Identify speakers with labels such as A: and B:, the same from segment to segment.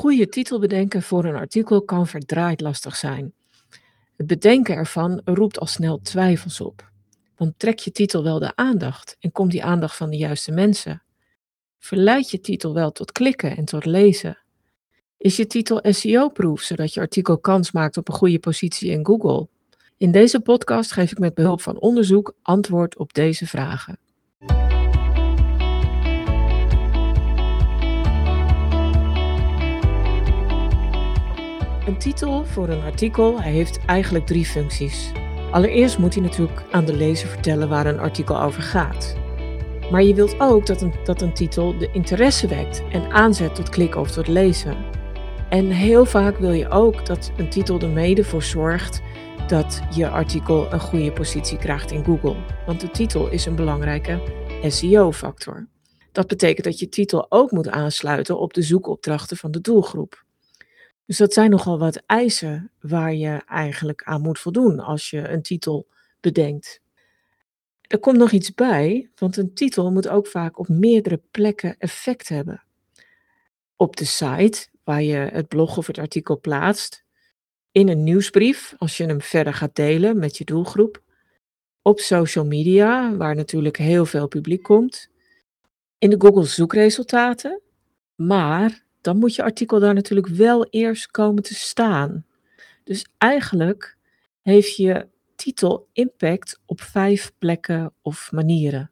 A: goede titel bedenken voor een artikel kan verdraaid lastig zijn. Het bedenken ervan roept al snel twijfels op. Want trek je titel wel de aandacht en komt die aandacht van de juiste mensen? Verleidt je titel wel tot klikken en tot lezen? Is je titel SEO-proof, zodat je artikel kans maakt op een goede positie in Google? In deze podcast geef ik met behulp van onderzoek antwoord op deze vragen. Een titel voor een artikel heeft eigenlijk drie functies. Allereerst moet hij natuurlijk aan de lezer vertellen waar een artikel over gaat. Maar je wilt ook dat een, dat een titel de interesse wekt en aanzet tot klikken of tot lezen. En heel vaak wil je ook dat een titel er mede voor zorgt dat je artikel een goede positie krijgt in Google. Want de titel is een belangrijke SEO-factor. Dat betekent dat je titel ook moet aansluiten op de zoekopdrachten van de doelgroep. Dus dat zijn nogal wat eisen waar je eigenlijk aan moet voldoen als je een titel bedenkt. Er komt nog iets bij, want een titel moet ook vaak op meerdere plekken effect hebben. Op de site, waar je het blog of het artikel plaatst. In een nieuwsbrief, als je hem verder gaat delen met je doelgroep. Op social media, waar natuurlijk heel veel publiek komt. In de Google zoekresultaten. Maar dan moet je artikel daar natuurlijk wel eerst komen te staan. Dus eigenlijk heeft je titel impact op vijf plekken of manieren.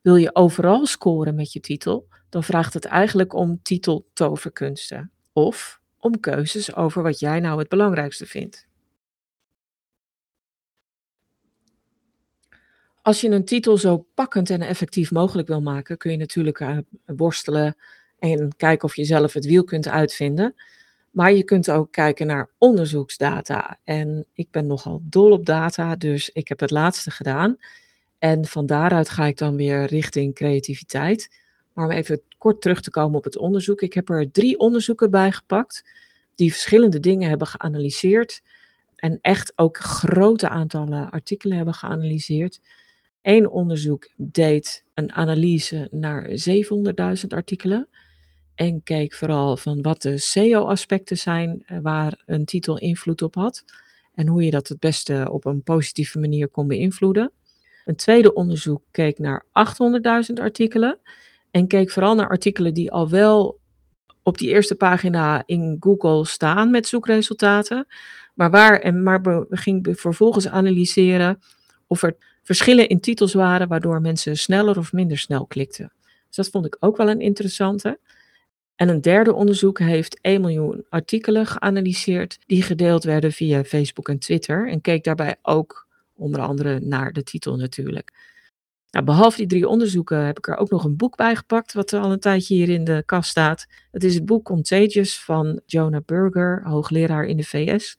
A: Wil je overal scoren met je titel, dan vraagt het eigenlijk om titeltoverkunsten of om keuzes over wat jij nou het belangrijkste vindt. Als je een titel zo pakkend en effectief mogelijk wil maken, kun je natuurlijk uh, worstelen en kijken of je zelf het wiel kunt uitvinden. Maar je kunt ook kijken naar onderzoeksdata. En ik ben nogal dol op data, dus ik heb het laatste gedaan. En van daaruit ga ik dan weer richting creativiteit. Maar om even kort terug te komen op het onderzoek. Ik heb er drie onderzoeken bij gepakt die verschillende dingen hebben geanalyseerd. En echt ook grote aantallen artikelen hebben geanalyseerd. Eén onderzoek deed een analyse naar 700.000 artikelen. En keek vooral van wat de SEO-aspecten zijn eh, waar een titel invloed op had. En hoe je dat het beste op een positieve manier kon beïnvloeden. Een tweede onderzoek keek naar 800.000 artikelen. En keek vooral naar artikelen die al wel op die eerste pagina in Google staan met zoekresultaten. Maar, waar, en maar we vervolgens analyseren of er verschillen in titels waren waardoor mensen sneller of minder snel klikten. Dus dat vond ik ook wel een interessante. En een derde onderzoek heeft 1 miljoen artikelen geanalyseerd die gedeeld werden via Facebook en Twitter en keek daarbij ook onder andere naar de titel natuurlijk. Nou, behalve die drie onderzoeken heb ik er ook nog een boek bij gepakt, wat al een tijdje hier in de kast staat. Het is het boek Contagious van Jonah Berger, hoogleraar in de VS.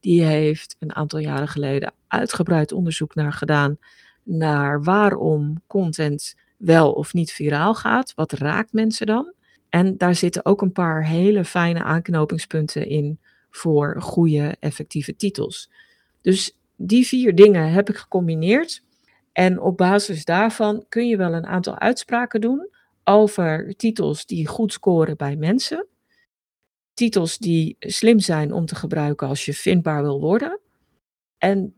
A: Die heeft een aantal jaren geleden uitgebreid onderzoek naar gedaan naar waarom content wel of niet viraal gaat. Wat raakt mensen dan? En daar zitten ook een paar hele fijne aanknopingspunten in voor goede, effectieve titels. Dus die vier dingen heb ik gecombineerd. En op basis daarvan kun je wel een aantal uitspraken doen over titels die goed scoren bij mensen. Titels die slim zijn om te gebruiken als je vindbaar wil worden. En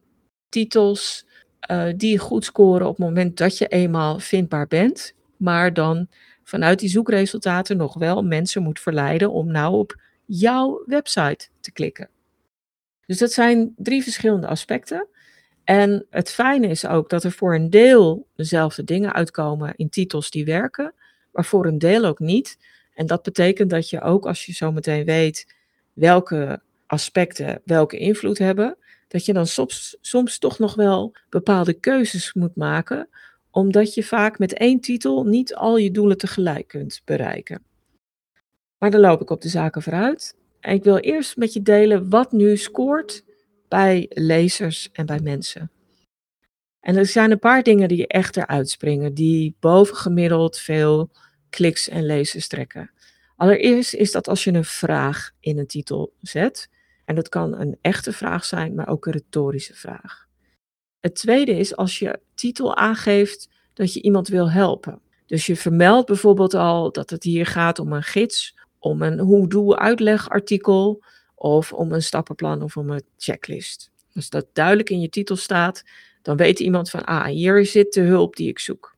A: titels uh, die goed scoren op het moment dat je eenmaal vindbaar bent, maar dan vanuit die zoekresultaten nog wel mensen moet verleiden om nou op jouw website te klikken. Dus dat zijn drie verschillende aspecten. En het fijne is ook dat er voor een deel dezelfde dingen uitkomen in titels die werken, maar voor een deel ook niet. En dat betekent dat je ook als je zometeen weet welke aspecten welke invloed hebben, dat je dan soms, soms toch nog wel bepaalde keuzes moet maken omdat je vaak met één titel niet al je doelen tegelijk kunt bereiken. Maar dan loop ik op de zaken vooruit. En ik wil eerst met je delen wat nu scoort bij lezers en bij mensen. En er zijn een paar dingen die echt eruit springen, die bovengemiddeld veel kliks en lezers trekken. Allereerst is dat als je een vraag in een titel zet. En dat kan een echte vraag zijn, maar ook een retorische vraag. Het tweede is als je titel aangeeft dat je iemand wil helpen. Dus je vermeldt bijvoorbeeld al dat het hier gaat om een gids om een hoe-doe-uitlegartikel of om een stappenplan of om een checklist. Als dat duidelijk in je titel staat, dan weet iemand van, ah, hier zit de hulp die ik zoek.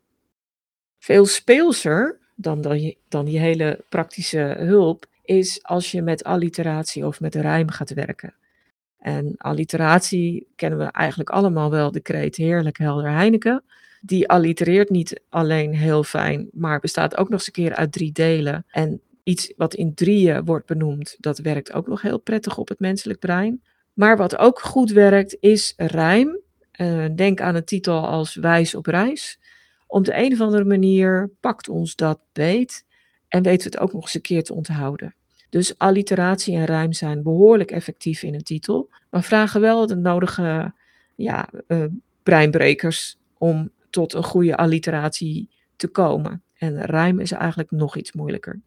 A: Veel speelser dan, dan, dan die hele praktische hulp is als je met alliteratie of met rijm gaat werken. En alliteratie kennen we eigenlijk allemaal wel, de kreet Heerlijk Helder Heineken. Die allitereert niet alleen heel fijn, maar bestaat ook nog eens een keer uit drie delen. En iets wat in drieën wordt benoemd, dat werkt ook nog heel prettig op het menselijk brein. Maar wat ook goed werkt, is rijm. Uh, denk aan een titel als Wijs op reis. Op de een of andere manier pakt ons dat beet en weten we het ook nog eens een keer te onthouden. Dus alliteratie en rijm zijn behoorlijk effectief in een titel, maar vragen wel de nodige ja, uh, breinbrekers om tot een goede alliteratie te komen. En rijm is eigenlijk nog iets moeilijker.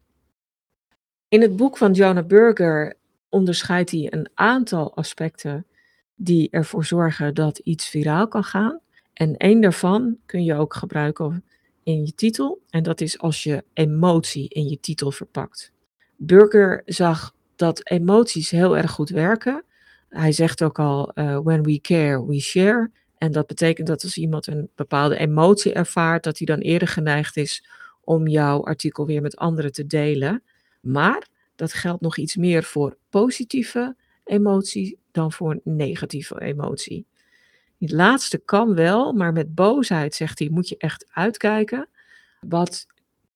A: In het boek van Jonah Burger onderscheidt hij een aantal aspecten die ervoor zorgen dat iets viraal kan gaan. En één daarvan kun je ook gebruiken in je titel. En dat is als je emotie in je titel verpakt. Burger zag dat emoties heel erg goed werken. Hij zegt ook al: uh, When we care, we share. En dat betekent dat als iemand een bepaalde emotie ervaart, dat hij dan eerder geneigd is om jouw artikel weer met anderen te delen. Maar dat geldt nog iets meer voor positieve emotie dan voor negatieve emotie. Het laatste kan wel, maar met boosheid, zegt hij, moet je echt uitkijken. Wat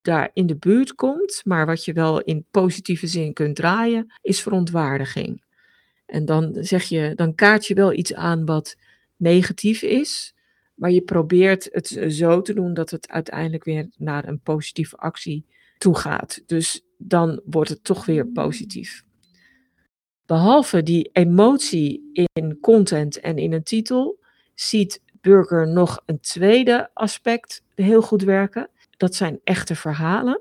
A: daar in de buurt komt, maar wat je wel in positieve zin kunt draaien, is verontwaardiging. En dan zeg je, dan kaart je wel iets aan wat negatief is, maar je probeert het zo te doen dat het uiteindelijk weer naar een positieve actie toe gaat. Dus dan wordt het toch weer positief. Behalve die emotie in content en in een titel, ziet Burger nog een tweede aspect heel goed werken. Dat zijn echte verhalen.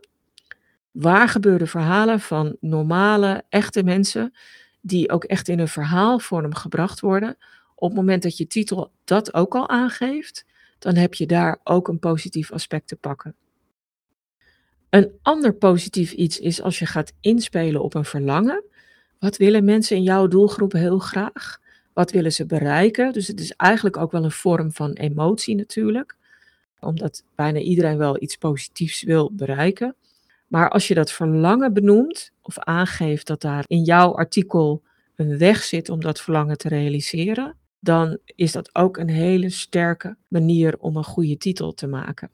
A: Waar gebeurde verhalen van normale, echte mensen, die ook echt in een verhaalvorm gebracht worden. Op het moment dat je titel dat ook al aangeeft, dan heb je daar ook een positief aspect te pakken. Een ander positief iets is als je gaat inspelen op een verlangen. Wat willen mensen in jouw doelgroep heel graag? Wat willen ze bereiken? Dus het is eigenlijk ook wel een vorm van emotie natuurlijk, omdat bijna iedereen wel iets positiefs wil bereiken. Maar als je dat verlangen benoemt of aangeeft dat daar in jouw artikel een weg zit om dat verlangen te realiseren, dan is dat ook een hele sterke manier om een goede titel te maken.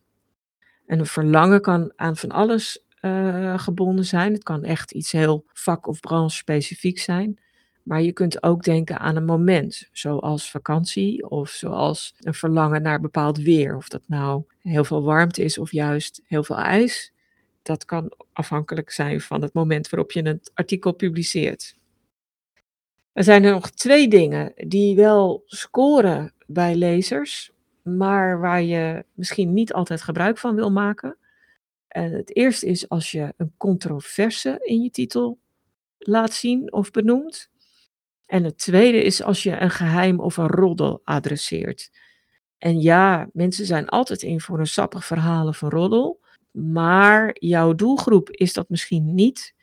A: En een verlangen kan aan van alles uh, gebonden zijn. Het kan echt iets heel vak- of branche specifiek zijn. Maar je kunt ook denken aan een moment, zoals vakantie of zoals een verlangen naar bepaald weer. Of dat nou heel veel warmte is of juist heel veel ijs. Dat kan afhankelijk zijn van het moment waarop je een artikel publiceert. Er zijn er nog twee dingen die wel scoren bij lezers, maar waar je misschien niet altijd gebruik van wil maken. En het eerste is als je een controverse in je titel laat zien of benoemt. En het tweede is als je een geheim of een roddel adresseert. En ja, mensen zijn altijd in voor een sappig verhaal of een roddel. Maar jouw doelgroep is dat misschien niet.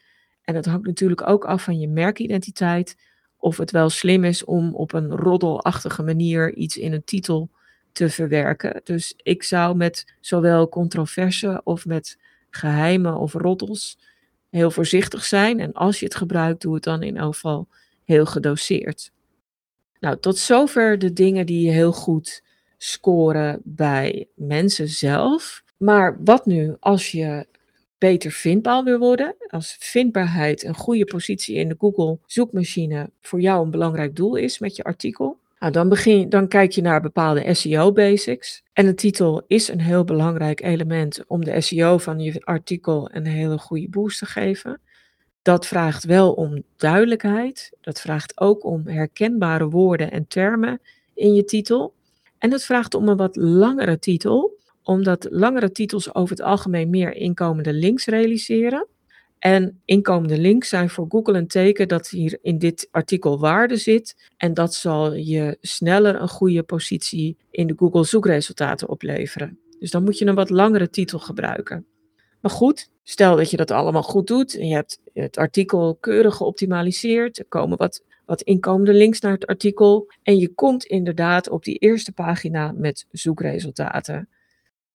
A: En het hangt natuurlijk ook af van je merkidentiteit. Of het wel slim is om op een roddelachtige manier iets in een titel te verwerken. Dus ik zou met zowel controverse of met geheimen of roddels heel voorzichtig zijn. En als je het gebruikt, doe het dan in elk geval heel gedoseerd. Nou, tot zover de dingen die heel goed scoren bij mensen zelf. Maar wat nu als je beter vindbaar wil worden? Als vindbaarheid een goede positie in de Google zoekmachine voor jou een belangrijk doel is met je artikel, nou, dan, begin, dan kijk je naar bepaalde SEO basics. En de titel is een heel belangrijk element om de SEO van je artikel een hele goede boost te geven. Dat vraagt wel om duidelijkheid. Dat vraagt ook om herkenbare woorden en termen in je titel. En het vraagt om een wat langere titel, omdat langere titels over het algemeen meer inkomende links realiseren. En inkomende links zijn voor Google een teken dat hier in dit artikel waarde zit. En dat zal je sneller een goede positie in de Google zoekresultaten opleveren. Dus dan moet je een wat langere titel gebruiken. Maar goed, stel dat je dat allemaal goed doet en je hebt het artikel keurig geoptimaliseerd. Er komen wat, wat inkomende links naar het artikel. En je komt inderdaad op die eerste pagina met zoekresultaten.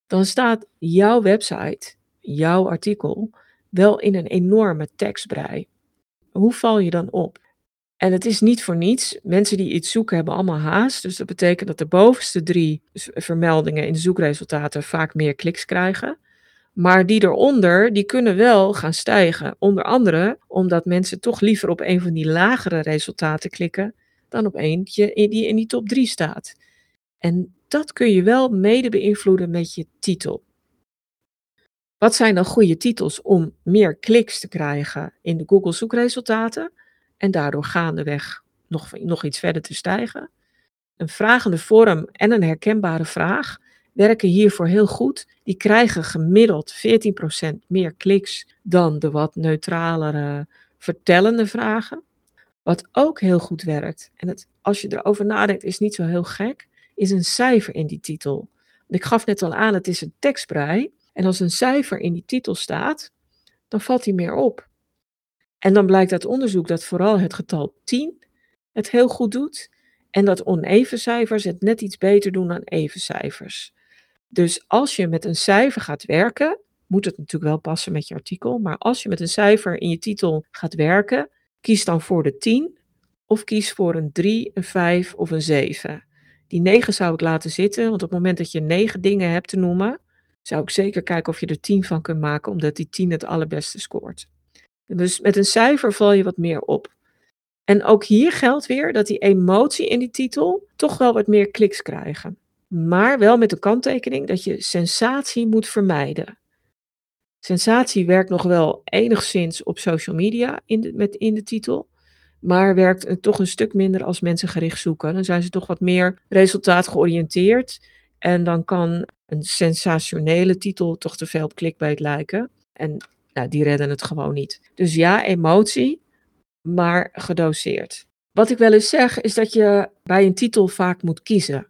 A: Dan staat jouw website, jouw artikel, wel in een enorme tekstbrei. Hoe val je dan op? En het is niet voor niets. Mensen die iets zoeken hebben allemaal haast. Dus dat betekent dat de bovenste drie vermeldingen in de zoekresultaten vaak meer kliks krijgen. Maar die eronder, die kunnen wel gaan stijgen. Onder andere omdat mensen toch liever op een van die lagere resultaten klikken dan op eentje die in die top 3 staat. En dat kun je wel mede beïnvloeden met je titel. Wat zijn dan goede titels om meer kliks te krijgen in de Google zoekresultaten en daardoor gaandeweg nog, nog iets verder te stijgen? Een vragende vorm en een herkenbare vraag werken hiervoor heel goed. Die krijgen gemiddeld 14% meer kliks dan de wat neutralere vertellende vragen. Wat ook heel goed werkt, en het, als je erover nadenkt is niet zo heel gek, is een cijfer in die titel. Ik gaf net al aan, het is een tekstbrei. En als een cijfer in die titel staat, dan valt die meer op. En dan blijkt uit onderzoek dat vooral het getal 10 het heel goed doet. En dat oneven cijfers het net iets beter doen dan even cijfers. Dus als je met een cijfer gaat werken, moet het natuurlijk wel passen met je artikel. Maar als je met een cijfer in je titel gaat werken, kies dan voor de 10 of kies voor een 3, een 5 of een 7. Die 9 zou ik laten zitten, want op het moment dat je 9 dingen hebt te noemen, zou ik zeker kijken of je er 10 van kunt maken, omdat die 10 het allerbeste scoort. Dus met een cijfer val je wat meer op. En ook hier geldt weer dat die emotie in die titel toch wel wat meer kliks krijgen. Maar wel met de kanttekening dat je sensatie moet vermijden. Sensatie werkt nog wel enigszins op social media in de, met in de titel. Maar werkt toch een stuk minder als mensen gericht zoeken. Dan zijn ze toch wat meer resultaat georiënteerd. En dan kan een sensationele titel toch te veel op clickbait lijken. En nou, die redden het gewoon niet. Dus ja, emotie, maar gedoseerd. Wat ik wel eens zeg, is dat je bij een titel vaak moet kiezen.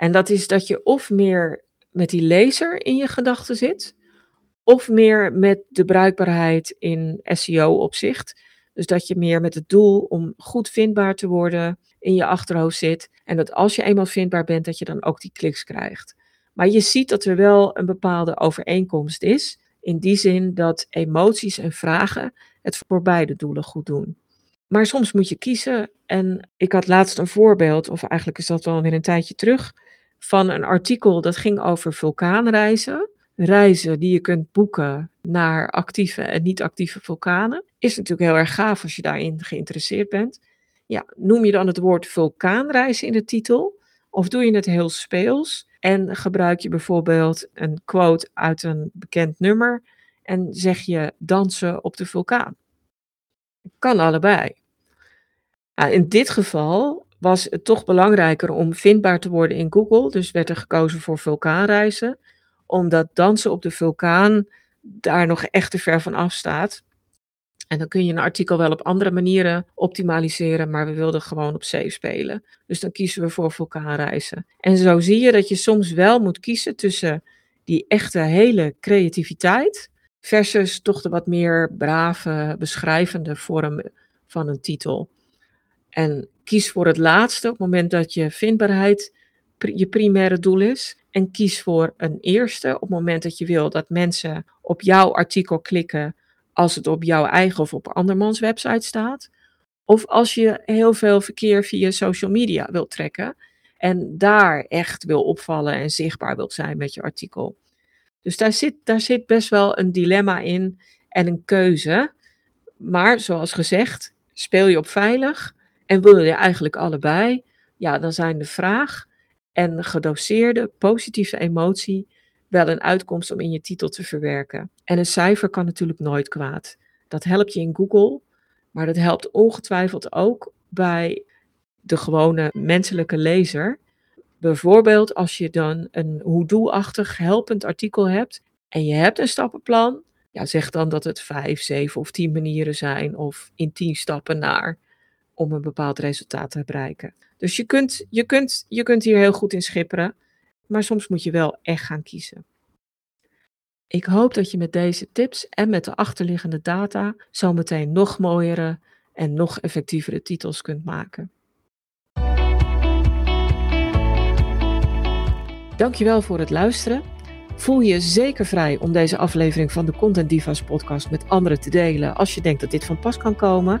A: En dat is dat je of meer met die lezer in je gedachten zit, of meer met de bruikbaarheid in SEO-opzicht. Dus dat je meer met het doel om goed vindbaar te worden in je achterhoofd zit. En dat als je eenmaal vindbaar bent, dat je dan ook die kliks krijgt. Maar je ziet dat er wel een bepaalde overeenkomst is. In die zin dat emoties en vragen het voor beide doelen goed doen. Maar soms moet je kiezen. En ik had laatst een voorbeeld, of eigenlijk is dat wel weer een tijdje terug, van een artikel dat ging over vulkaanreizen. Reizen die je kunt boeken naar actieve en niet-actieve vulkanen. Is natuurlijk heel erg gaaf als je daarin geïnteresseerd bent. Ja, noem je dan het woord vulkaanreizen in de titel? Of doe je het heel speels en gebruik je bijvoorbeeld een quote uit een bekend nummer en zeg je dansen op de vulkaan? Kan allebei. Nou, in dit geval was het toch belangrijker om vindbaar te worden in Google, dus werd er gekozen voor vulkaanreizen, omdat dansen op de vulkaan daar nog echt te ver van af staat. En dan kun je een artikel wel op andere manieren optimaliseren, maar we wilden gewoon op zee spelen. Dus dan kiezen we voor vulkaanreizen. En zo zie je dat je soms wel moet kiezen tussen die echte hele creativiteit versus toch de wat meer brave, beschrijvende vorm van een titel. En kies voor het laatste op het moment dat je vindbaarheid je primaire doel is. En kies voor een eerste op het moment dat je wil dat mensen op jouw artikel klikken als het op jouw eigen of op andermans website staat. Of als je heel veel verkeer via social media wilt trekken en daar echt wil opvallen en zichtbaar wilt zijn met je artikel. Dus daar zit, daar zit best wel een dilemma in en een keuze. Maar zoals gezegd, speel je op veilig en wil je eigenlijk allebei, ja, dan zijn de vraag en gedoseerde positieve emotie wel een uitkomst om in je titel te verwerken. En een cijfer kan natuurlijk nooit kwaad. Dat helpt je in Google, maar dat helpt ongetwijfeld ook bij de gewone menselijke lezer. Bijvoorbeeld als je dan een hoe-doe-achtig helpend artikel hebt en je hebt een stappenplan, ja, zeg dan dat het vijf, zeven of tien manieren zijn of in tien stappen naar om een bepaald resultaat te bereiken. Dus je kunt, je kunt, je kunt hier heel goed in schipperen. Maar soms moet je wel echt gaan kiezen. Ik hoop dat je met deze tips en met de achterliggende data zometeen nog mooiere en nog effectievere titels kunt maken. Dankjewel voor het luisteren. Voel je zeker vrij om deze aflevering van de Content Divas podcast met anderen te delen als je denkt dat dit van pas kan komen.